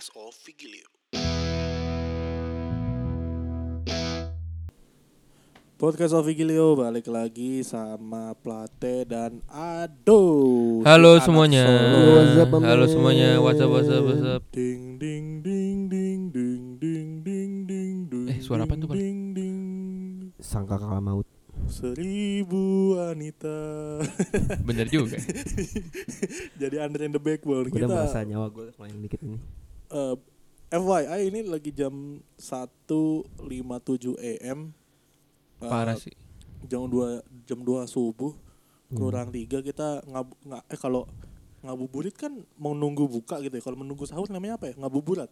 Podcast of Vigilio. Podcast of Vigilio balik lagi sama Plate dan Ado. Halo Si anak semuanya. Solo. Up, Halo semuanya. What's up, what's up, what's up? Ding ding ding ding ding ding ding ding ding. Eh, suara apaan tuh? Ding ding. Sangka kakak maut Seribu wanita. Bener juga. Jadi under in the backbone udah kita. merasa nyawa gue kelayang dikit ini eh, FYI ini lagi jam 1.57 AM. Eh, Parah sih. jam 2 jam 2 subuh Hmm. kurang tiga kita ngab nga- eh kalau ngabuburit kan mau nunggu buka gitu ya kalau menunggu sahur namanya apa ya ngabuburit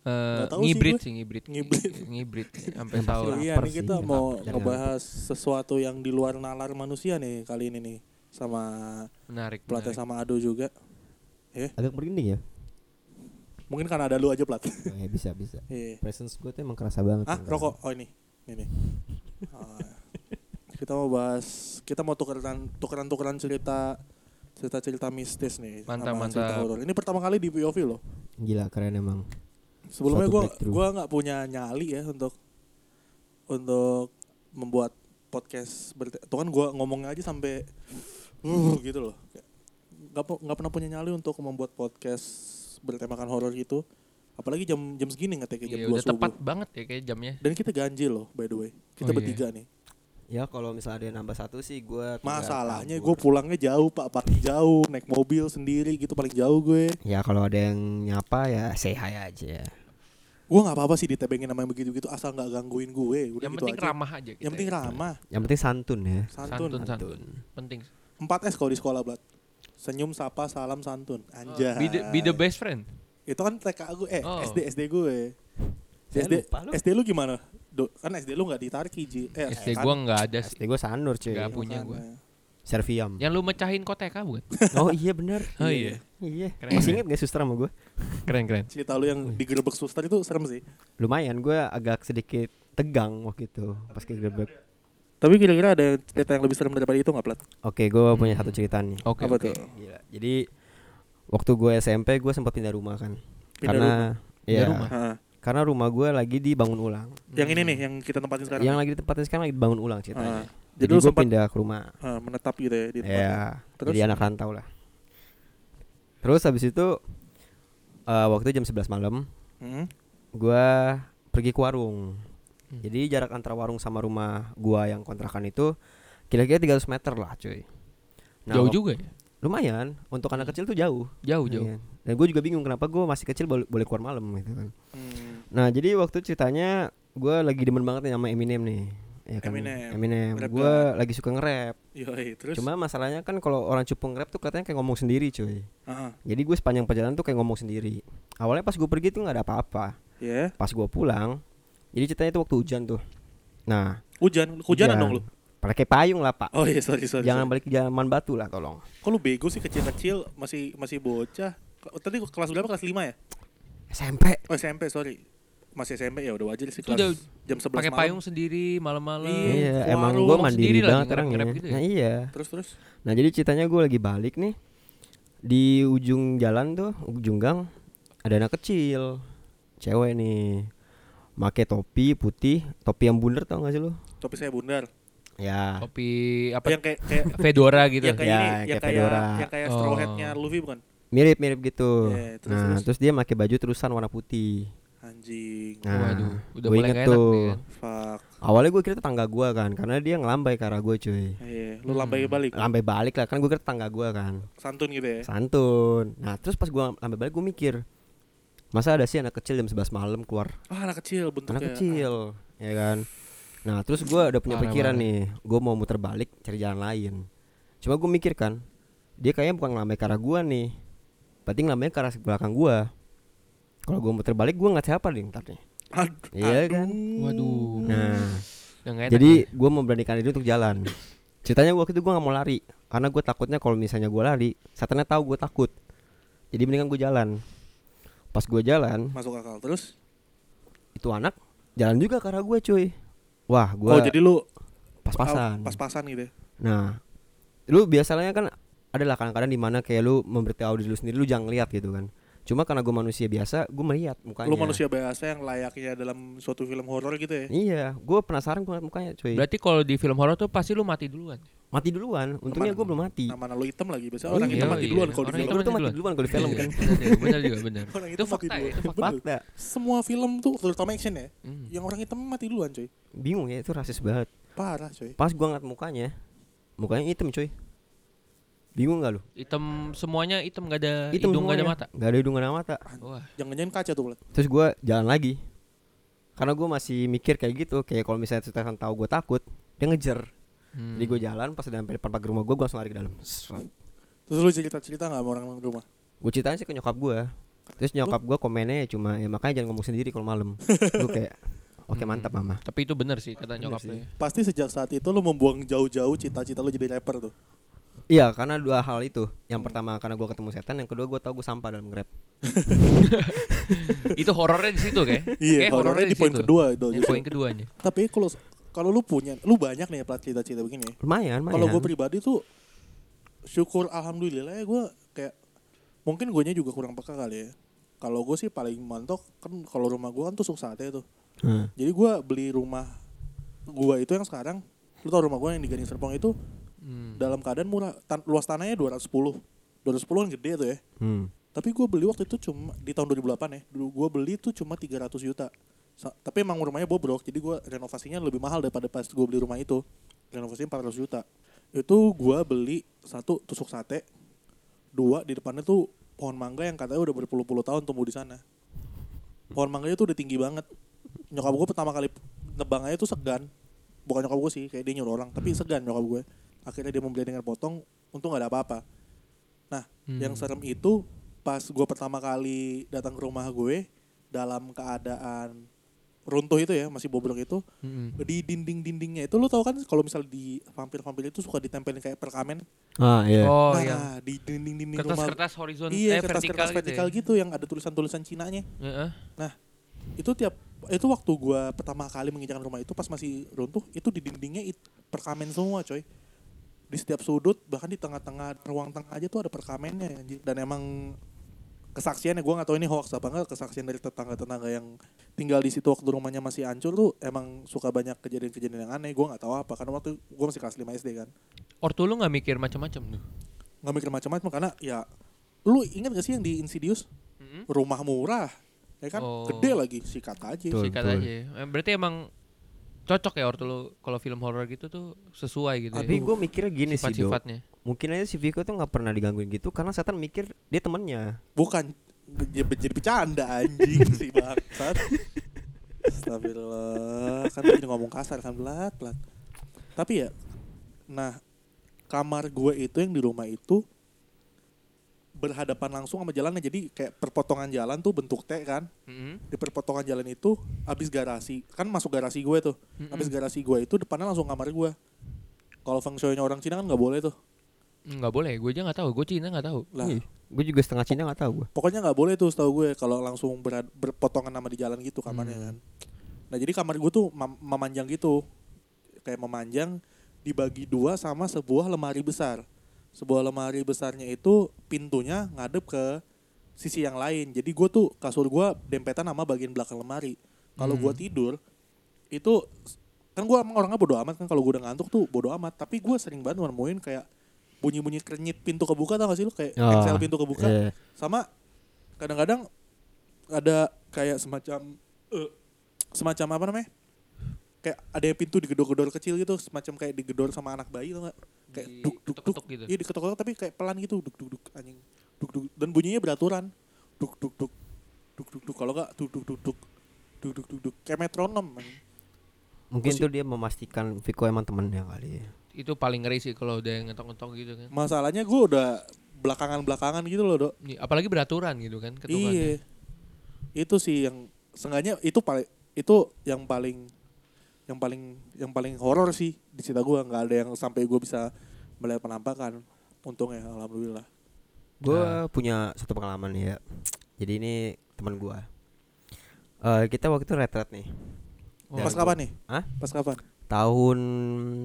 Eh, Nggak tahu sih ngibrit gue. sih, ngibrit. Ngibrit. Ngibrit sampai sahur. iya nih sih, kita lapar. mau Jangan ngebahas sesuatu yang di luar nalar manusia nih kali ini nih sama Menarik. Plat menarik. sama Ado juga Agak merinding ya mungkin karena ada lu aja Plat. Oh, ya bisa bisa. Iya. Presence gue tuh emang kerasa banget ah rokok? Oh ini. Ini Ah, kita mau bahas kita mau tukeran tukeran tukeran cerita cerita cerita mistis nih Mantap, mantap. horor. ini pertama kali di POV loh. Gila keren emang. Sebelumnya breakthrough. gua nggak punya nyali ya untuk untuk membuat podcast berte- tuh kan gua ngomongnya aja sampai uh, gitu loh. Pu- nggak pernah punya nyali untuk membuat podcast bertemakan horor gitu apalagi jam jam segini ngetek jam Iya, 2 udah subuh tepat banget ya kayak jamnya. dan kita ganjil loh by the way kita Oh, iya. bertiga nih Ya kalau misalnya ada yang nambah satu sih gue masalahnya gue pulangnya jauh pak paling jauh naik mobil sendiri gitu paling jauh gue Ya kalau ada yang nyapa ya say hi aja gue nggak apa apa sih ditebengin sama yang begitu gitu asal nggak gangguin gue udah Yang gitu penting aja. ramah aja yang penting ya. ramah Yang penting santun ya santun, Santun, santun. Penting. 4 S kalau di sekolah Blat. Senyum, sapa, salam, santun. Anjay. Be the, be the best friend. Itu kan TK gue, eh Oh. SD SD gue. Saya SD lupa lu. SD lu gimana? Do, kan SD lu nggak ditarik Ji. Eh, SD kan, gua nggak ada sih. SD gue sanur cuy Nggak punya makanya. gua. Serviam Yang lu mecahin koteka bukan? Oh iya bener Oh iya. Iya Keren, Masih inget gak suster sama gue? Keren keren. Cerita lu yang digerebek suster itu serem sih. Lumayan gue agak sedikit tegang waktu itu Pas kegerebek Tapi kira-kira ada cerita yang lebih serem daripada itu nggak Plat? Oke gue punya satu cerita nih Oke. Apa oke. tuh? Gila. Jadi waktu gue SMP gue sempat pindah rumah kan. Pindah karena Pindah ya, rumah? Ha. karena rumah gue lagi dibangun ulang. Yang ini nih yang kita tempatin sekarang. Yang lagi ditempatin sekarang lagi dibangun ulang ceritanya. Jadi Jadi, lu gue pindah ke rumah. ha, menetap gitu ya di tempat. Ya, Terus? jadi anak rantau lah. Terus habis itu eh, waktu itu jam 11 malam Hmm. gue pergi ke warung. Hmm. Jadi jarak antara warung sama rumah gua yang kontrakan itu kira-kira 300 meter lah cuy. Nah, Jauh juga ya. Lumayan, untuk anak kecil tuh jauh. Jauh jauh. Iya. Dan gue juga bingung kenapa gue masih kecil boleh, boleh keluar malam gitu kan. Hmm. Nah jadi waktu ceritanya gue lagi demen banget nih sama Eminem nih. Ya kan? Eminem. Eminem. Rap Gue lagi suka nge-rap. Yoi, terus. Cuma masalahnya kan kalau orang cupu nge-rap tuh katanya kayak ngomong sendiri cuy. Ah, Jadi gue sepanjang perjalanan tuh kayak ngomong sendiri. Awalnya pas gue pergi tuh nggak ada apa-apa. ya. Pas gue pulang, jadi ceritanya itu waktu hujan tuh. Nah, Hujan, hujanan Hujan. dong lu. pakai payung lah pak. Oh iya, sorry sorry. Jangan sorry. balik ke zaman batu lah tolong. Kok lu bego sih kecil-kecil masih masih bocah? Tadi kelas berapa? Kelas 5 ya? SMP. Oh SMP, sorry. Masih SMP ya udah wajar sih kelas udah jam 11 Pakai payung sendiri malam-malam. Iya, Iya, ke emang gue mandiri banget orang nge-rap gitu ya? Nah iya. Terus terus. Nah jadi ceritanya gue lagi balik nih di ujung jalan tuh ujung gang ada anak kecil cewek nih make topi putih topi yang bundar tau gak sih lu Topi saya bundar. ya Topi apa? Yang kayak kayak Fedora gitu. yang kayak Ya, ini, kayak yang kayak fedora. yang kayak Oh. straw hat-nya Luffy bukan? mirip mirip gitu Iya, terus, nah terus. terus. dia pakai baju terusan warna putih Anjing. nah Waduh, udah gua mulai inget tuh nih kan. Fuck. awalnya gue kira tetangga gue kan karena dia ngelambai ke arah gue cuy Iya, lu lambai balik. lambai balik lah kan gue kira tetangga gue kan Santun gitu ya. santun nah terus pas gue lambai balik gue mikir masa ada sih anak kecil jam 11 malam keluar? Ah, anak kecil bentuknya. anak kecil ya kan? Nah terus gue udah punya Parah, pikiran nih gue mau muter balik cari jalan lain. Cuma gue mikir kan dia kayaknya bukan ngelambai ke arah gue nih. Berarti ngelambai ke arah belakang gue kalau gue muter balik gue nggak siapa nih ntar nih? Aduh. Iya kan? Waduh. nah nggak jadi nih. gue memberanikan diri untuk jalan. Ceritanya waktu itu gue nggak mau lari karena gue takutnya kalau misalnya gue lari setannya tahu gue takut. Jadi mendingan gue jalan pas gue jalan Masuk akal. Terus? itu anak jalan juga ke arah gue cuy wah gue oh, jadi lu pas-pasan pas-pasan gitu ya. Nah, lu biasanya kan adalah kadang-kadang di mana kayak lu memberitahu diri lu sendiri lu jangan lihat gitu kan. Cuma karena gue manusia biasa, gue melihat mukanya. Lu manusia biasa yang layaknya dalam suatu film horor gitu ya. Iya, gue penasaran gue mukanya, cuy. Berarti kalau di film horor tuh pasti lu mati duluan. mati duluan. Untungnya gue belum mati. Nama lu hitam lagi. Biasanya Oh orang iya, hitam mati iya. duluan kalau di Orang film. hitam Gue tuh mati mati duluan. duluan kalau di film kan. Bener juga, bener. Orang Itu mati fakta ya, duluan. itu fakta. Semua film tuh terutama action ya. Hmm. Yang orang hitam mati duluan coy. Bingung ya itu rasis banget. Parah coy. Pas gue ngeliat mukanya, mukanya hitam cuy. Bingung gak lu? Hitam semuanya hitam gak ada Hitam hidung gak ada semuanya. mata. Gak ada hidung gak ada mata. Wah, Yang nyanyiin kaca tuh. Terus gue jalan lagi. Karena gue masih mikir kayak gitu, kayak kalau misalnya Stefan tahu gue takut, dia ngejar. hmm. Jadi gue jalan pas udah sampai depan pagar rumah gue, gue langsung lari ke dalam. Terus lu cerita-cerita gak sama orang rumah? Gue ceritain sih ke nyokap gue. Terus nyokap gue komennya cuma ya makanya jangan ngomong sendiri kalau malam. gue kayak oke Hmm. mantap mama. Tapi itu bener sih kata Bener nyokap sih. lu ya. Pasti sejak saat itu lu membuang jauh-jauh cita-cita lu jadi rapper tuh. Iya karena dua hal itu. Yang pertama karena gue ketemu setan, yang kedua gue tahu gue sampah dalam nge-rap. itu horornya di situ kayak. Iya, Kayak horornya di poin kedua itu. Di poin keduanya. Tapi kalau kalau lu punya, lu banyak nih ya plat cita-cita begini. Lumayan, lumayan. Kalau gue pribadi tuh syukur alhamdulillah ya gue kayak mungkin gue juga kurang peka kali ya. Kalau gue sih paling mantok kan kalau rumah gue kan tusuk sate tuh. Hmm. Jadi gue beli rumah gue itu yang sekarang, lu tau rumah gue yang di Gading Serpong itu Hmm. dalam keadaan murah, tan- luas tanahnya 210. 210 kan gede tuh ya. Hmm. Tapi gue beli waktu itu cuma di tahun 2008 ya. Dulu gue beli tuh cuma 300 juta. Sa- tapi emang rumahnya bobrok, jadi gue renovasinya lebih mahal daripada pas gue beli rumah itu. Renovasinya 400 juta. Itu gue beli satu tusuk sate, dua di depannya tuh pohon mangga yang katanya udah berpuluh-puluh tahun tumbuh di sana. Pohon mangganya tuh udah tinggi banget. Nyokap gue pertama kali nebang aja tuh segan. Bukan nyokap gue sih, kayak dia nyuruh orang, tapi segan nyokap gue. Akhirnya dia membeli dengan potong, untung gak ada apa-apa. Nah, Hmm. yang serem itu pas gue pertama kali datang ke rumah gue dalam keadaan runtuh itu ya masih bobrok itu Hmm. di dinding-dindingnya itu lo tau kan kalau misal di vampir-vampir itu suka ditempelin kayak perkamen Ah iya. Oh nah iya. di dinding-dinding rumah Kertas-kertas horizontal iya eh, vertikal, kertas-kertas vertikal gitu. gitu, yang ada tulisan-tulisan Cinanya ya. Heeh. itu tiap itu waktu gue pertama kali menginjakan rumah itu pas masih runtuh itu di dindingnya it, perkamen semua coy di setiap sudut bahkan di tengah-tengah ruang tengah aja tuh ada perkamennya dan emang kesaksiannya gue nggak tahu ini hoax apa enggak kesaksian dari tetangga-tetangga yang tinggal di situ waktu rumahnya masih hancur tuh emang suka banyak kejadian-kejadian yang aneh gue nggak tahu apa karena waktu gue masih kelas 5 SD kan Ortu lu nggak mikir macam-macam tuh. nggak mikir macam-macam karena ya lu ingat gak sih yang di Insidious Mm-mm. rumah murah ya kan Oh. gede lagi sikat aja. Sikat aja. Berarti emang cocok ya ortu lu kalau film horor gitu tuh sesuai gitu. Tapi ya. gue mikirnya gini sih, Do. sifat-sifatnya. Mungkin aja si Viko tuh nggak pernah digangguin gitu karena setan mikir dia temennya. bukan jadi, jadi bercanda anjing sih bangsat Astagfirullah kan jadi ngomong kasar kan pelat pelat tapi ya nah kamar gue itu yang di rumah itu berhadapan langsung sama jalannya jadi kayak perpotongan jalan tuh bentuk T kan Mm-mm. di perpotongan jalan itu habis garasi kan masuk garasi gue tuh Mm-mm. habis garasi gue itu depannya langsung kamar gue kalau feng shui-nya orang Cina kan nggak boleh tuh Nggak boleh, gue aja nggak tahu. Gue Cina nggak tahu. lah Gue juga setengah Cina nggak tahu gue. pokoknya nggak boleh tuh setahu gue kalau langsung berad- berpotongan nama di jalan gitu kamarnya Hmm. kan nah jadi kamar gue tuh mem- memanjang gitu kayak memanjang dibagi dua sama sebuah lemari besar sebuah lemari besarnya itu pintunya ngadep ke sisi yang lain. Jadi gue tuh kasur gue dempetan sama bagian belakang lemari. Kalau Hmm. gue tidur itu kan gue emang orangnya bodo amat kan kalau gue udah ngantuk tuh bodo amat. Tapi gue sering banget nemuin kayak bunyi-bunyi kerenyit pintu kebuka tau gak sih lu? Kayak Oh, Excel pintu kebuka. Iya. sama kadang-kadang ada kayak semacam eh, semacam apa namanya? Kayak ada pintu digedor-gedor kecil gitu semacam kayak digedor sama anak bayi tau gak kayak duk duk duk gitu. Iya diketok-ketok tapi kayak pelan gitu duk duk duk anjing. Duk duk dan bunyinya beraturan. Duk duk duk. Duk duk duk kalau enggak duk duk duk duk. Duk duk duk duk kayak metronom. Mungkin tuh dia memastikan Viko emang temennya kali ya. Itu paling ngeri sih kalau udah ngetok-ngetok gitu kan. Masalahnya gue udah belakangan-belakangan gitu loh, Dok. Iya, apalagi beraturan gitu kan ketukannya. Iya. Itu sih yang sengaja itu paling itu yang paling yang paling yang paling horor sih di cerita gua nggak ada yang sampai gua bisa melihat penampakan. Untungnya alhamdulillah. Gue Nah. punya satu pengalaman ya. Jadi ini teman gue. Eh kita waktu itu retret nih. Oh, Pas kapan nih? Hah? Pas kapan? Tahun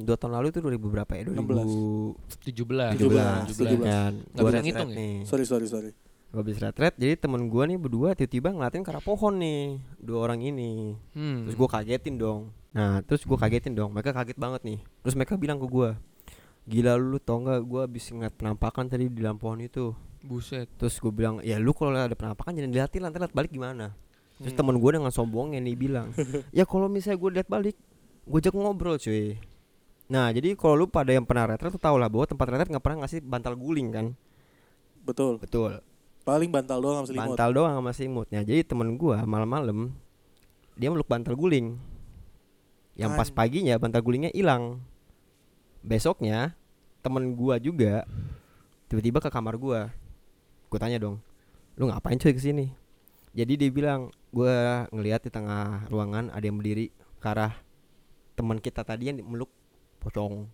dua tahun lalu itu 2000 berapa ya? 16. 2017 17. 17. 17. kan. Nggak Gua bisa retret ngitung ya? nih. Sorry sorry sorry. Gue habis retret, jadi temen gue nih berdua tiba-tiba ngeliatin ke arah pohon nih dua orang ini. Hmm. Terus gue kagetin dong. Nah terus gue kagetin dong. Mereka kaget banget nih. Terus mereka bilang ke gue, gila lu tau nggak gue habis ngeliat penampakan tadi di dalam pohon itu. Buset. Terus gue bilang, ya lu kalau ada penampakan jangan diliatin, nanti liat balik gimana? Terus Hmm. temen gue dengan sombongnya nih bilang, ya kalau misalnya gue liat balik, gue ajak ngobrol cuy. Nah jadi kalau lu pada yang pernah retret tuh tau lah bahwa tempat retret nggak pernah ngasih bantal guling kan? Betul. Betul. Paling bantal doang sama selimut. Bantal doang sama selimut. Nah jadi temen gue malam-malam dia meluk bantal guling. Yang pas An- paginya bantal gulingnya hilang. Besoknya temen gua juga tiba-tiba ke kamar gua. Gue tanya dong, lu ngapain cuy ke sini? Jadi dia bilang, gua ngelihat di tengah ruangan ada yang berdiri ke arah teman kita tadi yang meluk pocong.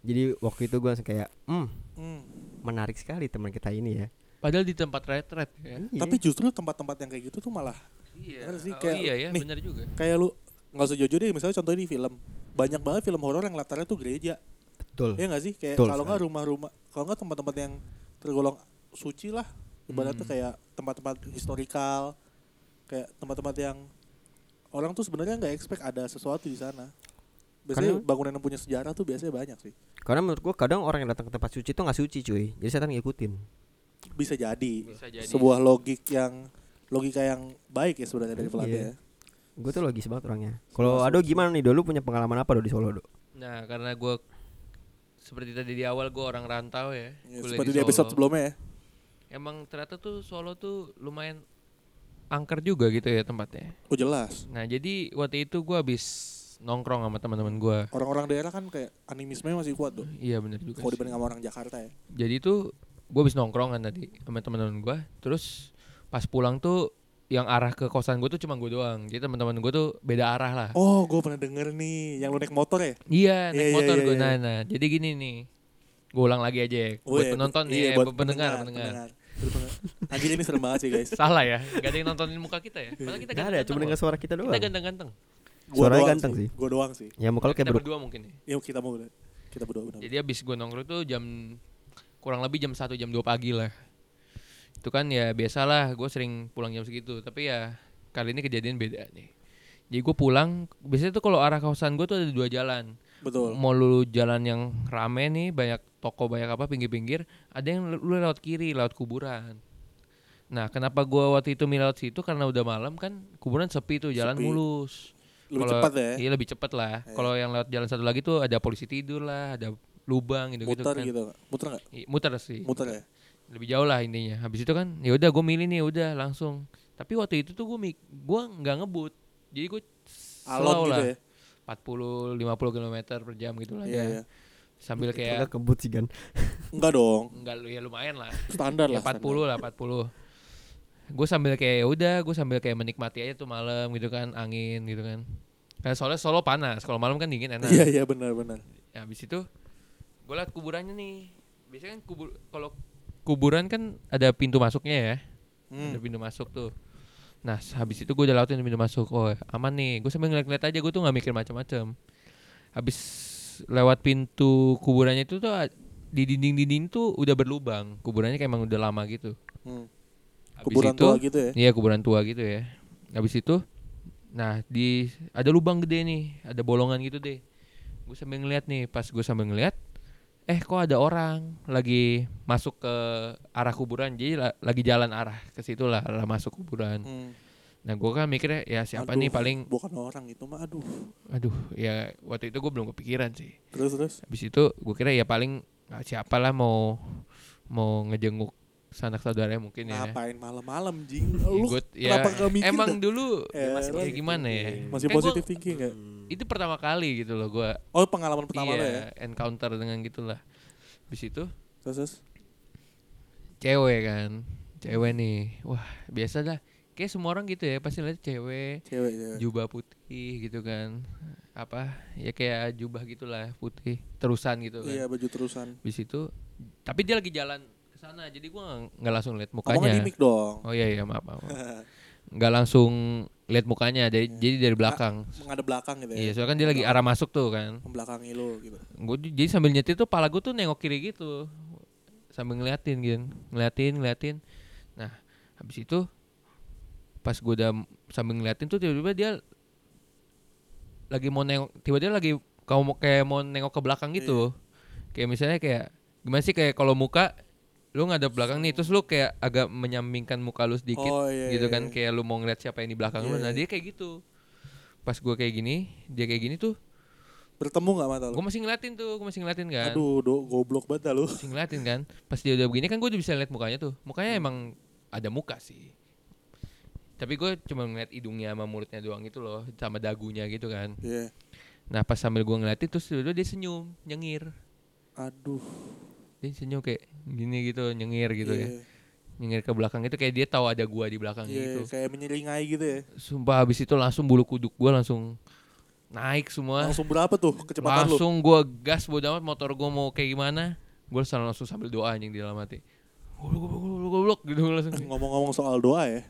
Jadi waktu itu gua langsung kayak, hmm, Hmm. menarik sekali teman kita ini ya. Padahal di tempat retret ya. Iya. Tapi justru tempat-tempat yang kayak gitu tuh malah Iya. Sih, Oh, kayak- iya ya, nih. benar juga. kayak lu nggak usah jujur deh misalnya contohnya di film banyak banget film horor yang latarnya tuh gereja betul. ya nggak sih kayak Betul kalau nggak rumah-rumah kalau nggak tempat-tempat yang tergolong suci lah ibaratnya Hmm. kayak tempat-tempat historikal kayak tempat-tempat yang orang tuh sebenarnya nggak expect ada sesuatu di sana biasanya Karena- bangunan yang punya sejarah tuh biasanya banyak sih Karena menurut gua kadang orang yang datang ke tempat suci itu nggak suci cuy. Jadi setan ngikutin. bisa jadi, Bisa jadi. sebuah logik yang logika yang baik ya sebenarnya dari pelatih Iya. ya Gue tuh logis banget orangnya. Kalau Ado gimana nih? Dulu punya pengalaman apa do di Solo do? Nah, karena gue seperti tadi di awal gue orang rantau ya. Ya, seperti di episode Solo. sebelumnya ya Emang ternyata tuh Solo tuh lumayan angker juga gitu ya tempatnya. oh jelas Nah, jadi waktu itu gue habis nongkrong sama teman-teman gue. orang-orang daerah kan kayak animisme masih kuat tuh Iya benar juga. kalau dibanding sama orang Jakarta ya Jadi tuh gue habis nongkrong kan tadi sama teman-teman gue. Terus pas pulang tuh yang arah ke kosan gue tuh cuma gue doang. Jadi teman-teman gue tuh beda arah lah. Oh, gue pernah denger nih, yang lu naik motor ya? Iya, naik Iya, iya, motor iya, gue. iya. Nah, nah, jadi gini nih. Gue ulang lagi aja ya. Oh, buat iya, penonton iya, nih, ya, buat pendengar, pendengar. Pendengar. Anjir ini serem banget sih guys. Salah ya, gak ada yang nontonin muka kita ya. Padahal kita Gak ada, cuma dengar suara kita doang. Kita ganteng-ganteng. Gua Suaranya doang ganteng sih. Gue doang sih. Ya muka lu kayak berdua mungkin ya. Yuk kita mau kita berdua. Jadi abis gue nongkrong tuh jam kurang lebih jam 1 jam 2 pagi lah. Itu kan ya biasalah gue sering pulang jam segitu. Tapi ya kali ini kejadian beda nih. Jadi gue pulang, biasanya tuh kalau arah kawasan gue tuh ada dua jalan. Betul. Mau lu jalan yang rame nih, banyak toko, banyak apa, pinggir-pinggir. Ada yang lu lewat kiri, lewat kuburan. Nah kenapa gue waktu itu milih lewat situ karena udah malam kan kuburan sepi tuh, jalan Sepi. mulus. Lebih Kalau- cepat ya. Iya lebih cepet lah. Iya. Kalau yang lewat jalan satu lagi tuh ada polisi tidur lah, ada lubang gitu gitu. Muter kan. gitu. Muter nggak? I- Muter sih. Muter ya. Lebih jauh lah intinya. Habis itu kan ya udah gue milih nih udah langsung. Tapi waktu itu tuh gue mik gue nggak ngebut. Jadi gue Alot slow gitu lah. ya. 40 50 km per jam gitu lah ya. Sambil Kayak kayak kebut sih kan. Enggak dong. enggak lu ya lumayan lah. Standar ya lah. 40 lah 40. Gue sambil kayak ya udah gue sambil kayak menikmati aja tuh malam gitu kan angin gitu kan. Karena soalnya Solo panas, kalau malam kan dingin enak. Iya iya benar benar. Ya, habis itu gue liat kuburannya nih. Biasanya kan kubur kalau kuburan kan ada pintu masuknya ya. Ada Hmm. pintu masuk tuh. Nah, habis itu gue udah lautin pintu masuk. Oh, aman nih. Gue sambil ngeliat-ngeliat aja gue tuh nggak mikir macam-macam. Habis lewat pintu kuburannya itu tuh di dinding-dinding tuh udah berlubang. Kuburannya kayak emang udah lama gitu. Hmm. Habis Kuburan itu, tua gitu ya. Iya, kuburan tua gitu ya. Habis itu nah, di ada lubang gede nih, ada bolongan gitu deh. Gue sambil ngeliat nih, pas gue sambil ngeliat eh kok ada orang lagi masuk ke arah kuburan jadi la- lagi jalan arah ke situ lah arah masuk kuburan Hmm. nah gue kan mikirnya ya siapa Aduh, nih paling bukan orang itu mah aduh. aduh ya waktu itu gue belum kepikiran sih Terus terus. habis itu gue kira ya paling ah, siapa lah mau mau ngejenguk sanak saudaranya mungkin ya Ngapain malam-malam jing? Ya, Lu ya, kenapa gak mikir emang dah? dulu Eh, masih masih kayak gimana ya masih gua- positif thinking ya? Itu pertama kali gitu loh gue Oh pengalaman pertama iya lo ya? encounter dengan gitulah habis itu Terus terus. cewek kan cewek nih wah biasa dah kayak semua orang gitu ya pasti lihat cewek Cewek cewek. jubah putih gitu kan apa ya kayak jubah gitulah putih terusan gitu kan Iya baju terusan. di situ tapi dia lagi jalan ke sana jadi gua nggak- langsung lihat Ngomongnya mukanya di mic dong. oh iya iya maaf maaf nggak langsung lihat mukanya dari jadi dari belakang. Menghadap belakang gitu ya. iya soalnya kan dia lagi arah masuk tuh kan. Membelakangi lo gitu. gue jadi sambil nyetir tuh pala gue tuh nengok kiri gitu. Sambil ngeliatin gitu ngeliatin ngeliatin. Nah habis itu pas gue udah sambil ngeliatin tuh tiba-tiba dia lagi mau nengok tiba-tiba lagi kamu mau kayak mau nengok ke belakang gitu. Kayak misalnya kayak gimana sih kayak kalau muka lu ngadep belakang nih terus lu kayak agak menyampingkan muka lu sedikit Oh, iya, gitu iya, kan iya. kayak lu mau ngeliat siapa yang di belakang lu Iya, nah iya. dia kayak gitu pas gue kayak gini dia kayak gini tuh Bertemu nggak mata gue lu? masih ngeliatin tuh gue masih ngeliatin kan Aduh, do, goblok banget lu. masih ngeliatin kan pas dia udah begini kan gue udah bisa lihat mukanya tuh mukanya emang ada muka sih tapi gue cuma ngeliat hidungnya sama mulutnya doang gitu loh sama dagunya gitu kan Iya. nah pas sambil gue ngeliatin terus dia senyum nyengir Aduh. Dia senyum kayak gini gitu nyengir gitu ya Iya. nyengir ke belakang itu kayak dia tahu ada gua di belakang Iya, gitu kayak menyeringai gitu ya. sumpah habis itu langsung bulu kuduk gua langsung naik semua Langsung berapa tuh kecepatan lu? langsung gua gas bodo amat motor gua mau kayak gimana gua langsung langsung sambil doa anjing di dalam hati goblok goblok goblok goblok gitu langsung Ngomong-ngomong soal doa ya.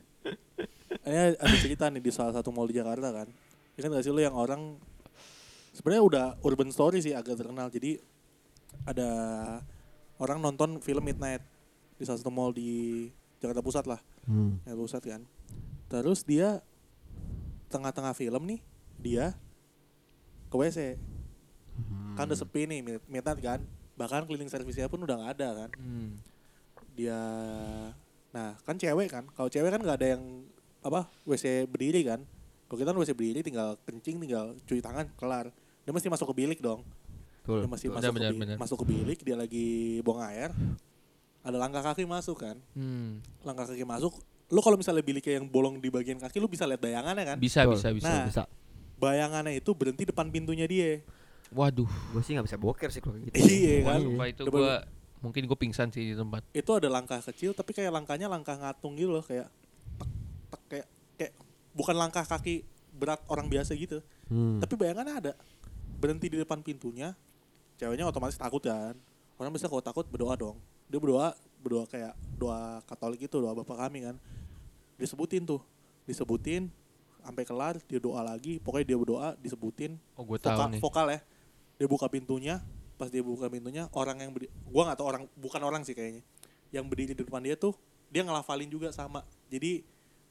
Ini ada cerita nih di salah satu mall di Jakarta kan. Ingat gak sih lu yang orang sebenarnya udah urban story sih agak terkenal. Jadi ada orang nonton film Midnight di salah satu mall di Jakarta Pusat lah. Hmm. Jakarta Pusat kan. Terus dia tengah-tengah film nih dia ke WC. Kan udah sepi nih mid- Midnight kan. Bahkan cleaning service-nya pun udah nggak ada kan Hmm. dia nah kan cewek kan kalau cewek kan nggak ada yang apa WC berdiri kan kalau kita kan WC berdiri tinggal kencing tinggal cuci tangan kelar dia mesti masuk ke bilik dong Betul. dia mesti betul. masuk Benar, ke benar. masuk ke bilik dia lagi buang air ada langkah kaki masuk kan Hmm. langkah kaki masuk lu kalau misalnya biliknya yang bolong di bagian kaki lu bisa lihat bayangannya kan bisa Betul. bisa bisa Nah. bisa. bayangannya itu berhenti depan pintunya dia waduh Gue sih nggak bisa boker sih kalau kayak gitu. iya kan sumpah itu gua mungkin gua pingsan sih di tempat itu ada langkah kecil tapi kayak langkahnya langkah ngatung gitu loh kayak tek, tek, kayak kayak bukan langkah kaki berat orang biasa gitu Hmm. tapi bayangannya ada berhenti di depan pintunya ceweknya otomatis takut kan. Orang bisa kalau takut berdoa dong. Dia berdoa berdoa kayak doa katolik itu doa bapak kami kan. Disebutin tuh. Disebutin sampai kelar dia doa lagi. Pokoknya dia berdoa disebutin. Oh tahu vokal, nih. vokal ya. Dia buka pintunya pas dia buka pintunya orang yang berdiri, gua nggak tahu orang bukan orang sih kayaknya. Yang berdiri di depan dia tuh dia ngelafalin juga sama. Jadi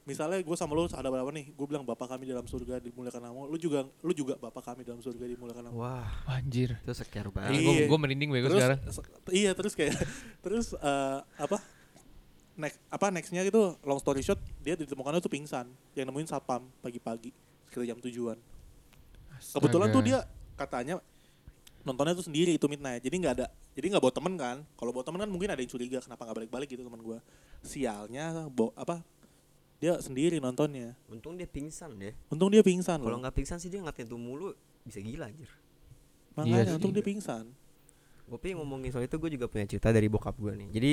misalnya gue sama lu ada berapa nih? Gue bilang bapak kami dalam surga dimuliakan nama lu juga lu juga bapak kami dalam surga dimuliakan nama Wah, anjir. Itu sekiar banget. Iya. gua, gua merinding terus sekarang. se- iya terus kayak terus eh, apa next apa nextnya gitu long story short dia ditemukan itu pingsan yang nemuin satpam pagi-pagi sekitar jam tujuan. Kebetulan tuh dia katanya nontonnya tuh sendiri itu midnight jadi nggak ada jadi nggak bawa temen kan. Kalau bawa temen kan mungkin ada yang curiga kenapa nggak balik-balik gitu teman gua. Sialnya bawa apa dia sendiri nontonnya Untung dia pingsan deh. untung dia pingsan Kalau nggak pingsan sih dia ngatain tuh mulu bisa gila anjir. makanya Iya untung dia pingsan Gue pengen ngomongin soal itu gue juga punya cerita dari bokap gue nih. Jadi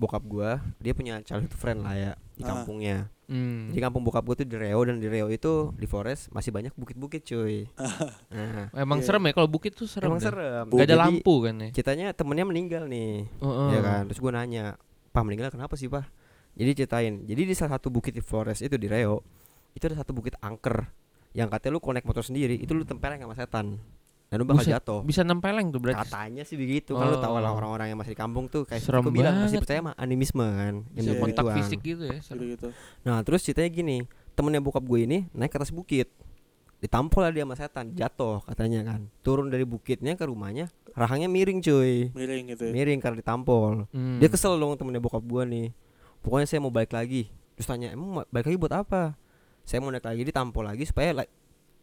bokap gue dia punya childhood friend lah ya di Ah. kampungnya. Hmm. Jadi kampung bokap gue tuh di Riau dan di Riau itu di forest masih banyak bukit-bukit cuy. nah, emang Iya. serem ya kalau bukit tuh serem emang serem. Gak ada Jadi, lampu kan ya Ceritanya temennya meninggal nih, Heeh. ya kan. Terus gue nanya, Pak meninggal kenapa sih pak? Jadi ceritain. Jadi di salah satu bukit di forest itu di Riau itu ada satu bukit angker yang katanya lu connect motor sendiri itu lu tempeleng sama setan dan lu bakal Buset, jatuh. bisa nempeleng tuh berarti Katanya sih begitu. Kan lu tau lah Oh. orang-orang yang masih di kampung tuh kayak Serem bilang masih percaya mah animisme kan. Iya, ilmu kontak begituan. fisik gitu ya serem. gitu gitu Nah terus ceritanya gini Temennya bokap gue ini naik ke atas bukit Ditampol lah dia sama setan Jatuh katanya kan Turun dari bukitnya ke rumahnya Rahangnya miring cuy miring gitu ya. Miring karena ditampol Hmm. Dia kesel dong temennya bokap gue nih Pokoknya saya mau balik lagi. Terus tanya emang ma- balik lagi buat apa? Saya mau naik lagi ditampol lagi Supaya like,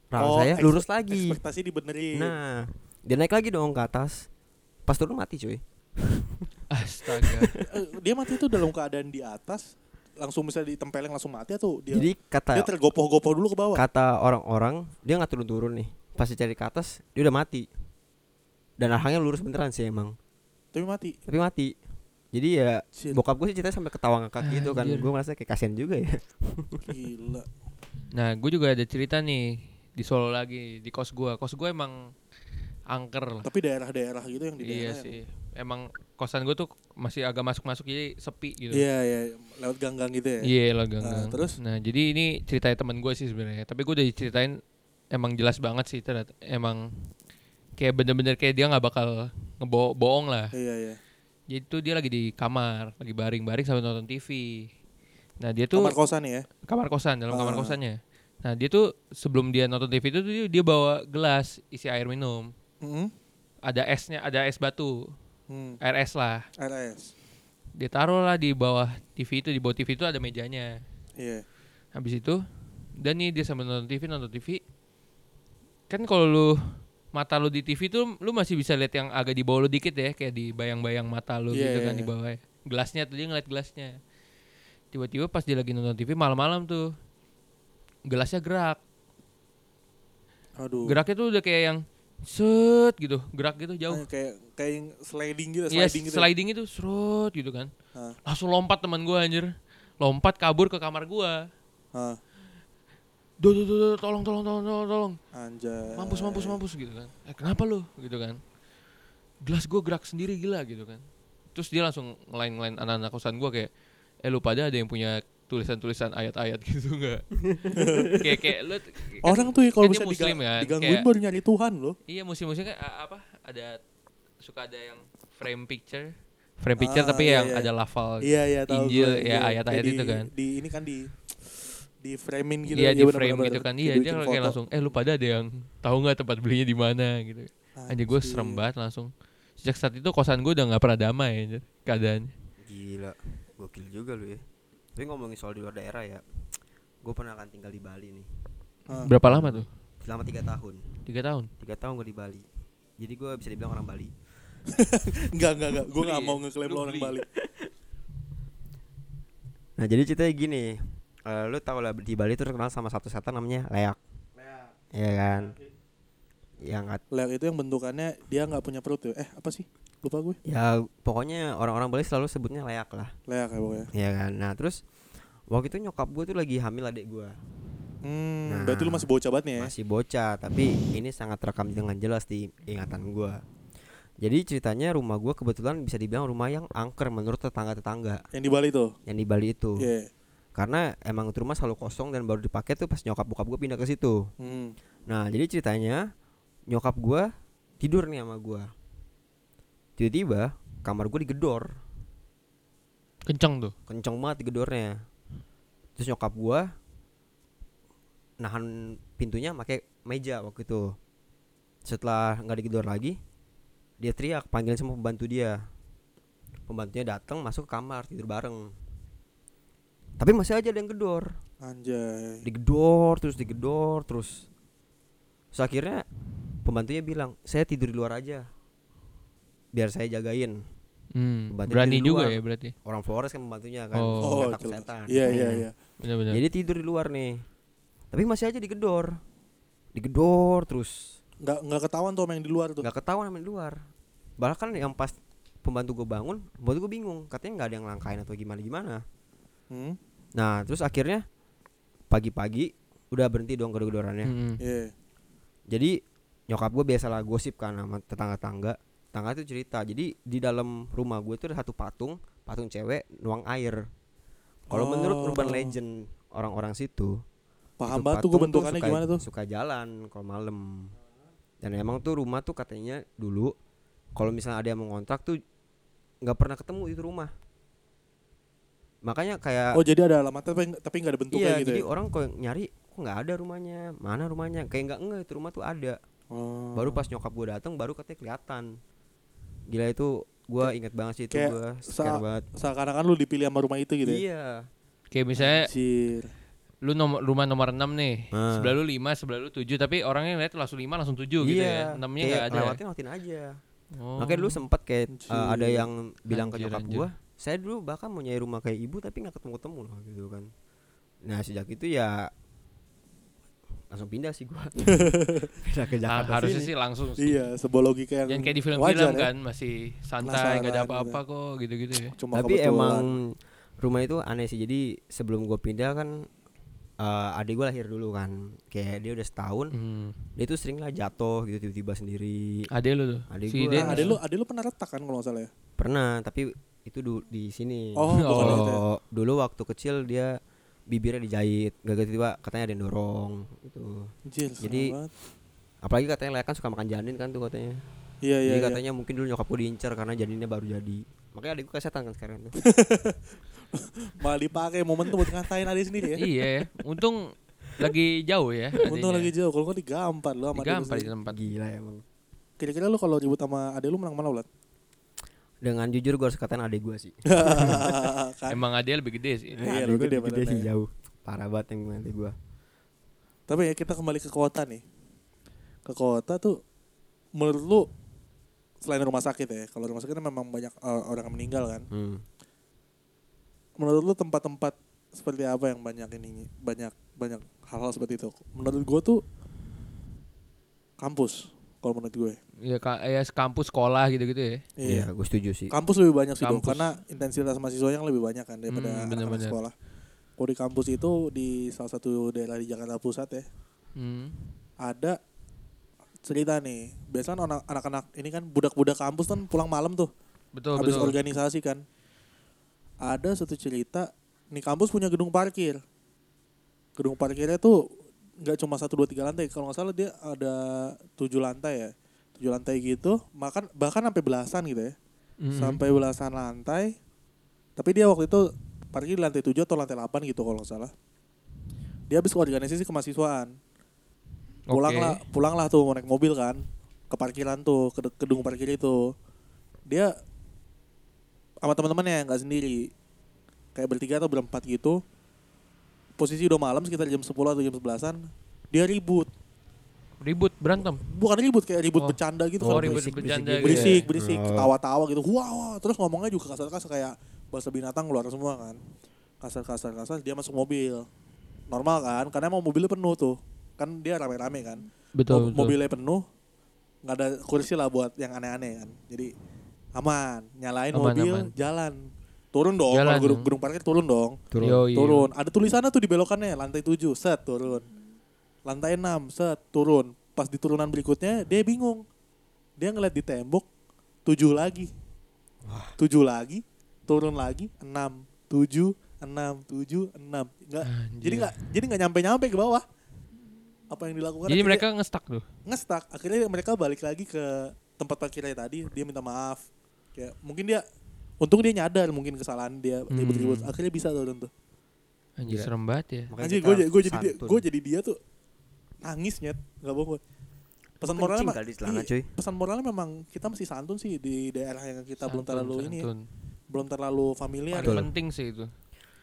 rahang Oh, saya lurus lagi. ekspektasi dibenerin. Nah dia naik lagi dong ke atas. Pas turun mati cuy. Astaga. Eh, dia mati tuh dalam keadaan di atas langsung misalnya ditempeleng langsung mati atau dia Jadi kata dia tergopoh-gopoh dulu ke bawah? kata orang-orang dia nggak turun-turun nih. Pas dicari ke atas dia udah mati. Dan rahangnya lurus beneran sih emang. Tapi mati? Tapi mati jadi ya Shit, bokap gue sih ceritanya sampai ketawa ngakak gitu kan. Gue merasa kayak kasihan juga ya. Gila. Nah gue juga ada cerita nih di Solo lagi di kos gue kos gue emang angker lah. Tapi daerah-daerah gitu yang di iya daerah sih. Emang kosan gue tuh masih agak masuk-masuk jadi sepi gitu. Iya iya. Lewat gang-gang gitu ya? Iya lah Ah, gang terus? Nah jadi ini ceritanya temen gue sih sebenarnya. Tapi gue udah diceritain emang jelas banget sih ternyata. Emang kayak bener-bener kayak dia nggak bakal ngebohong lah. iya iya Jadi tuh dia lagi di kamar, lagi baring-baring sambil nonton TV. Nah dia tuh Kamar kosan ya. kamar kosan dalam kamar Ah. kosannya. Nah dia tuh sebelum dia nonton TV itu dia, dia bawa gelas isi air minum. Hmm. Ada esnya, ada es batu, Hmm. air es lah. RS. Dia taruh lah di bawah TV itu, di bawah TV itu ada mejanya. Iya. Habis itu, dan nih dia sambil nonton TV, nonton TV. Kan kalau lu mata lu di TV tuh lu masih bisa lihat yang agak di bawah lu dikit ya, kayak di bayang-bayang mata lu Iya, gitu iya, kan di iya. bawah. Gelasnya tuh dia ngeliat gelasnya. Tiba-tiba pas dia lagi nonton TV malam-malam tuh gelasnya gerak. Aduh. Geraknya tuh udah kayak yang set gitu, gerak gitu jauh. Kayak kayak yang sliding gitu, Iya, sliding gitu. sliding itu serut gitu kan. Hah. Langsung lompat teman gua anjir. Lompat kabur ke kamar gua. Hah, Duh, duh, duh, tolong, tolong, tolong, tolong, tolong. anjay. Mampus, mampus, mampus gitu kan. Eh, kenapa lu? Gitu kan. Gelas gua gerak sendiri gila gitu kan. Terus dia langsung ngelain-ngelain anak-anak kosan gua kayak, eh lu pada ada yang punya tulisan-tulisan ayat-ayat gitu enggak? kayak kayak lu kan- Orang tuh ya kalau kan bisa muslim diga- kan, digangguin kayak- baru nyari Tuhan loh. Iya musim-musim kan apa ada suka ada yang frame picture, frame picture Ah, tapi iya, yang iya. ada lafal. Iya iya Injil, gue. ya, Iya. ayat-ayat Kayak itu kan. Di ini kan di di framing gitu. Iya di bener, frame bener, gitu kan. Iya dia kayak langsung eh lu pada ada yang tahu nggak tempat belinya di mana gitu. Anjir gue serem banget langsung. Sejak saat itu kosan gue udah nggak pernah damai anjir, keadaannya. Gila, gokil juga lu ya. Tapi ngomongin soal di luar daerah ya, gue pernah kan tinggal di Bali nih Ah. Berapa lama tuh? selama tiga tahun. Tiga tahun. Tiga tahun gue di Bali. Jadi gue bisa dibilang orang Bali. Enggak enggak enggak. Gue ya? mau ngeklaim lo orang. Bali. Nah jadi ceritanya gini, eh, lu tau lah di Bali tuh terkenal sama satu setan namanya leak, ya kan? Yang kat- Leak itu yang bentukannya dia nggak punya perut ya. Eh apa sih? Lupa gue. ya pokoknya orang-orang Bali selalu sebutnya leak lah, Leak ya pokoknya. ya kan? Nah terus waktu itu nyokap gue tuh lagi hamil adik gue, Hmm, Nah. berarti lu masih bocah banget nih ya. masih bocah, tapi ini sangat terekam dengan jelas di ingatan gue. Jadi ceritanya rumah gue kebetulan bisa dibilang rumah yang angker menurut tetangga-tetangga Yang di Bali tuh. yang di Bali itu. Iya. Karena emang itu rumah selalu kosong dan baru dipakai tuh pas nyokap bokap gue pindah ke situ. Hmm. Nah jadi ceritanya nyokap gua tidur nih sama gua. Tiba-tiba kamar gua digedor, Kenceng tuh. kenceng banget digedornya. Terus nyokap gua nahan pintunya pakai meja waktu itu. Setelah nggak digedor lagi, dia teriak panggilin sama pembantu dia. Pembantunya datang masuk ke kamar tidur bareng. Tapi masih aja ada yang gedor. Anjay. digedor terus digedor terus Terus akhirnya pembantunya bilang saya tidur di luar aja biar saya jagain Hmm, Pembantu berani juga ya berarti. orang Flores kan pembantunya kan Oh. Oh, setan Iya iya Hmm. iya. Benar-benar. jadi tidur di luar nih tapi masih aja digedor digedor terus Nggak nggak ketahuan tuh yang di luar tuh. nggak ketahuan sama di luar bahkan yang pas pembantu gue bangun pembantu gue bingung katanya nggak ada yang langkain atau gimana gimana Hmm. nah terus akhirnya pagi-pagi udah berhenti dong gedor-gedorannya Mm-mm. Iya. jadi nyokap gue biasalah gosip kan sama tetangga-tangga tetangga itu cerita jadi di dalam rumah gue itu ada satu patung patung cewek nuang air kalau menurut Oh. urban legend orang-orang situ Paham banget tuh bentukannya suka- gimana tuh. suka jalan kalau malam dan emang tuh rumah tuh katanya dulu kalau misalnya ada yang mau ngontrak tuh nggak pernah ketemu itu rumah makanya kayak Oh jadi ada alamatnya tapi tapi nggak ada bentuknya iya gitu jadi ya. orang kok nyari kok nggak ada rumahnya mana rumahnya kayak nggak enggak itu rumah tuh ada Oh. baru pas nyokap gue datang baru katanya kelihatan gila itu gue inget banget sih itu gue scare banget seakan-akan lu dipilih sama rumah itu gitu ya. iya Kayak misalnya Anjir. lu nomor rumah nomor 6 nih. Ah. Sebelah lu 5, sebelah lu 7, tapi orangnya lihat langsung 5 langsung 7 gitu ya. iya 6-nya kayak enggak ada. lewatin lewatin aja Oh. makanya dulu sempet kayak uh, ada yang bilang ke Anjir, nyokap anjir. gue saya dulu bahkan mau nyari rumah kayak ibu tapi nggak ketemu ketemu loh gitu kan nah sejak itu ya langsung pindah sih gue pindah ke Ah, Jakarta harusnya sini. sih langsung sih. Iya, sebuah logika yang Jangan kayak di film-film wajar ya. kan masih santai, enggak ada gitu. apa-apa kok gitu-gitu ya. Cuma tapi kebetulan. emang rumah itu aneh sih jadi sebelum gue pindah kan uh, adik gue lahir dulu kan kayak dia udah setahun Hmm. dia tuh sering lah jatuh gitu tiba-tiba sendiri Ade lu tuh. Adik si gua. Dennis. Nah, ada lu ada lu pernah retak kan kalau nggak salah ya? pernah tapi itu du- di sini Oh, Oh. itu. Kalau dulu waktu kecil dia bibirnya dijahit gak tiba katanya ada yang dorong gitu serem Jadi, banget. apalagi katanya Lea kan suka makan janin kan tuh katanya Iya iya. jadi iya. katanya mungkin dulu nyokap gue diincar karena janinnya baru jadi Makanya adik gue kesetan kan sekarang tuh. Malah dipakai momen tuh buat ngatain adik sendiri ya. iya, untung lagi jauh ya. Untung lagi jauh, kalau nggak digampar lu sama Digampar di tempat. Gila emang. Kira-kira lu kalau ribut sama adik lu menang mana ulat? Dengan jujur gue harus katain adik gue sih. kan? Emang adiknya lebih gede sih. Iya, adik gue gede lebih gede sih jauh. Parah banget yang adik gue. Tapi ya kita kembali ke kota nih. Ke kota tuh menurut lu selain rumah sakit ya, kalau rumah sakit kan memang banyak uh, orang yang meninggal kan. Hmm. Menurut lu tempat-tempat seperti apa yang banyak ini banyak banyak hal-hal seperti itu. Menurut gua tuh kampus kalau menurut gue. Iya, ka- ya kampus sekolah gitu-gitu ya. Iya, gue setuju sih. Kampus lebih banyak sih dong, Kampus. karena intensitas mahasiswanya yang lebih banyak kan daripada Hmm, anak-anak bener-bener. sekolah. Kalau di kampus itu di salah satu daerah di Jakarta Pusat ya, Hmm. ada cerita nih. Biasanya anak- anak-anak ini kan budak-budak kampus kan pulang malam tuh, Betul, habis betul. organisasi kan. Ada satu cerita, nih kampus punya gedung parkir. Gedung parkirnya tuh nggak cuma satu dua tiga lantai, kalau nggak salah dia ada tujuh lantai ya, tujuh lantai gitu. Makan bahkan sampai belasan gitu ya, Mhm. sampai belasan lantai. Tapi dia waktu itu parkir di lantai tujuh atau lantai 8 gitu kalau nggak salah. Dia habis organisasi kemahasiswaan pulanglah pulanglah tuh naik mobil kan. Ke parkiran tuh ke ke gedung parkir itu. Dia sama teman-temannya nggak sendiri. Kayak bertiga atau berempat gitu posisi udah malam sekitar jam 10 atau jam 11an dia ribut Ribut, berantem. bukan ribut kayak ribut Oh. bercanda gitu Oh, kan ribut berisik- bercanda berisik gitu. berisik ya. berisik Oh. ketawa-tawa gitu wah wah terus ngomongnya juga kasar-kasar kayak bahasa binatang keluar semua kan kasar-kasar kasar dia masuk mobil normal kan karena mau mobilnya penuh tuh kan dia rame-rame kan Betul, Mo- mobilnya penuh nggak ada kursi lah buat yang aneh-aneh kan jadi aman nyalain Aman, mobil aman. jalan turun dong Jalan kalau gedung, gedung parkir turun dong. Turun. Yoi. turun. Ada tulisannya tuh di belokannya lantai 7 set turun. Lantai 6 set turun. Pas di turunan berikutnya dia bingung. Dia ngeliat di tembok 7 lagi. 7 lagi turun lagi 6 7 6 7 6 nggak Anjir. jadi nggak jadi nggak nyampe nyampe ke bawah. Apa yang dilakukan? Jadi akhirnya- mereka ngestak tuh. ngestak akhirnya mereka balik lagi ke tempat parkirnya tadi. Dia minta maaf. Kayak mungkin dia untung dia nyadar mungkin kesalahan dia Hmm. ribut-ribut akhirnya bisa turun tuh Anjir, Gila. serem banget ya. Anjir gue gue jadi dia gue jadi dia tuh nangis nyet nggak bohong gue pesan moralnya celana, iya, cuy. pesan moralnya memang kita masih santun sih di daerah yang kita belum Santun, terlalu ini ya, santun. belum terlalu familiar Paling penting sih itu.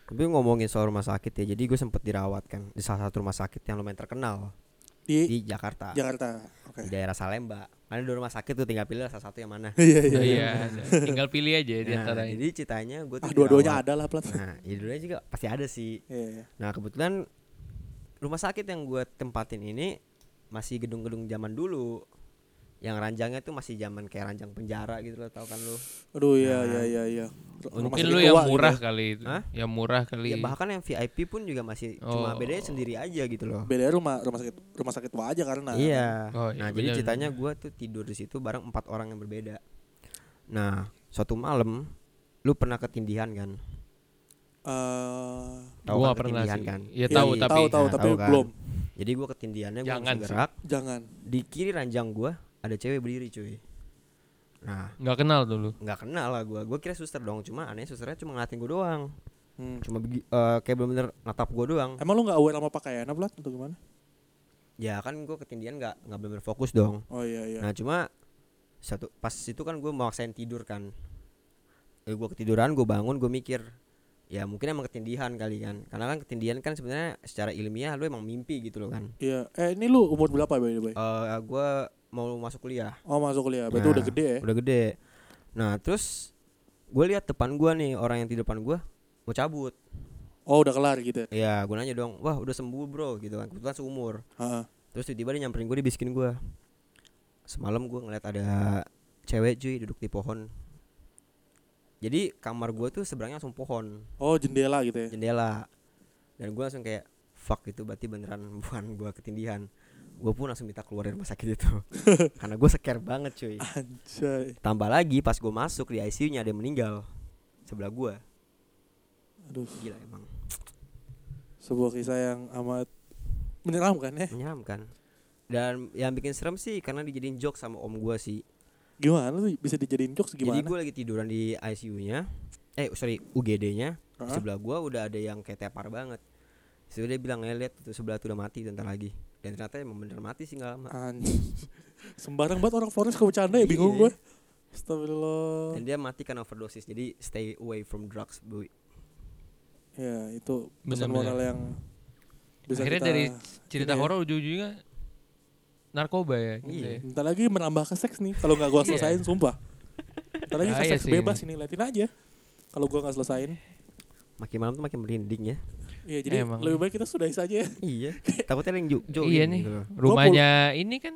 Tapi ngomongin soal rumah sakit ya, jadi gue sempet dirawat kan di salah satu rumah sakit yang lumayan terkenal di di Jakarta, Jakarta oke di daerah Salemba. Kan ada dua rumah sakit tuh, tinggal pilih salah satu yang mana. iya iya Iya, iya tinggal pilih aja di Nah, antara jadi ceritanya gue tuh ah dua-duanya ada lah plat Nah, ya dua-duanya juga pasti ada sih. iya iya. Nah kebetulan rumah sakit yang gue tempatin ini masih gedung-gedung zaman dulu yang ranjangnya tuh masih zaman kayak ranjang penjara gitu loh tau kan lu aduh iya Nah, iya iya iya Rumah Mungkin lu yang gitu murah ya. kali itu. Hah? Yang murah kali. ya bahkan yang VIP pun juga masih cuma Oh. bedanya sendiri aja gitu loh beda rumah rumah sakit rumah sakit tua aja karena iya Oh, iya, nah jadi ceritanya gue tuh tidur di situ bareng empat orang yang berbeda nah suatu malam lu pernah ketindihan kan Eh, tahu Gua kan pernah ketindihan sih. kan Iya, iya, tahu, iya, tapi- tahu tahu Nah, tapi tahu kan. belum jadi gue ketindihannya gue Jangan sih. gerak jangan di kiri ranjang gue ada cewek berdiri cuy. Nah. Nggak kenal dulu. nggak kenal lah gue gue kira suster dong. Cuma aneh susternya cuma ngeliatin gue doang. Hmm. cuma begi- eh, kayak bener-bener natap gue doang. Emang lu gak aware sama pakaiannya Plat atau gimana? ya kan gue ketindihan nggak nggak bener fokus dong. Oh iya iya. nah cuma satu pas itu kan gue maksain tidur kan. Eh, gue ketiduran gue bangun gue mikir ya mungkin emang ketindihan kali kan karena kan ketindihan kan sebenarnya secara ilmiah lu emang mimpi gitu loh kan Iya. Eh ini lu umur berapa by the way? eh gue mau masuk kuliah Oh masuk kuliah. Berarti Nah, udah gede ya? udah gede nah terus gue lihat depan gue nih orang yang di depan gue mau cabut Oh udah kelar gitu ya? ya gue nanya dong wah udah sembuh bro gitu kan kebetulan seumur Heeh. terus tiba-tiba dia nyamperin gue dibisikin gue semalam gue ngeliat ada cewek cuy duduk di pohon jadi kamar gue tuh seberangnya langsung pohon. Oh jendela gitu ya? jendela. Dan gue langsung kayak fuck itu berarti beneran bukan gue ketindihan. Gue pun langsung minta keluar dari rumah sakit itu. Karena gue scare banget cuy. Anjay. tambah lagi pas gue masuk di ICU nya ada yang meninggal sebelah gue Aduh. gila emang. Sebuah kisah yang amat menyeramkan ya? menyeramkan. Dan yang bikin serem sih karena dijadiin joke sama om gue sih Gimana tuh bisa dijadiin jokes Jadi gimana? gue lagi tiduran di ICU-nya. Eh sorry UGD-nya. Di Hah? sebelah gua udah ada yang kayak tepar banget. Terus dia bilang "Eh, lihat tuh sebelah tuh udah mati bentar lagi. Dan ternyata emang bener mati sih nggak lama. Sembarang banget orang Flores kalau bercanda ya bingung Iya. gue. Astagfirullah. Dan dia mati kan overdosis. Jadi stay away from drugs, Bu. Ya itu pesan bener. moral yang bisa Akhirnya kita dari cerita ya. horor ujung-ujungnya narkoba ya. Gitu Iya. ya. Bentar lagi menambah ke seks nih kalau nggak gua Iya. selesain sumpah. Bentar lagi ke Bahaya seks sih bebas ini liatin aja. Kalau gua nggak selesain. Makin malam tuh makin merinding ya. Iya jadi Emang. lebih baik kita sudahi saja ya. iya. Takutnya ada yang jo join Iya nih. gitu. Rumahnya ini kan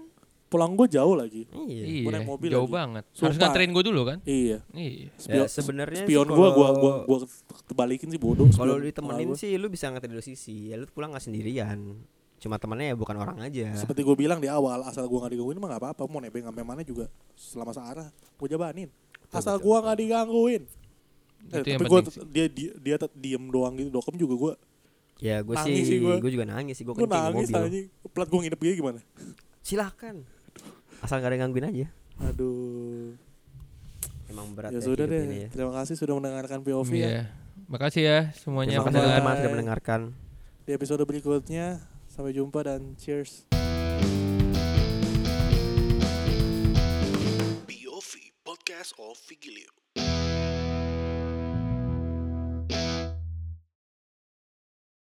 Pulang gua jauh lagi. Iya. iya, Gua naik mobil jauh lagi. banget. Harus Sumpah. nganterin gue dulu kan? Iya. Iya. Spio- Ya, sebenarnya spion gua gua kalau- gua gua terbalikin sih bodoh. Kalau ditemenin sih lu bisa nganter dua sisi. Ya lu pulang nggak sendirian. Cuma temennya ya bukan orang aja. Seperti gue bilang di awal, asal gua nggak digangguin mah nggak apa-apa. Mau nebeng sampai mana juga selama searah gua jabanin. Asal gua nggak digangguin. Eh, tapi penting dia, dia dia tetap diem doang gitu. Dokem juga gua Ya gue sih, sih gua. gue juga nangis sih. Gue kencing nangis mobil. anjing. Plat gua nginep dia gimana? Silahkan. Asal gak ada gangguin aja. Aduh. Emang berat ya ya, sudah deh. ini ya. Terima kasih sudah mendengarkan POV ya. Iya. Makasih ya semuanya. Terima kasih teman-teman sudah mendengarkan. Di episode berikutnya sampai jumpa dan cheers. POV Podcast of Vigilio.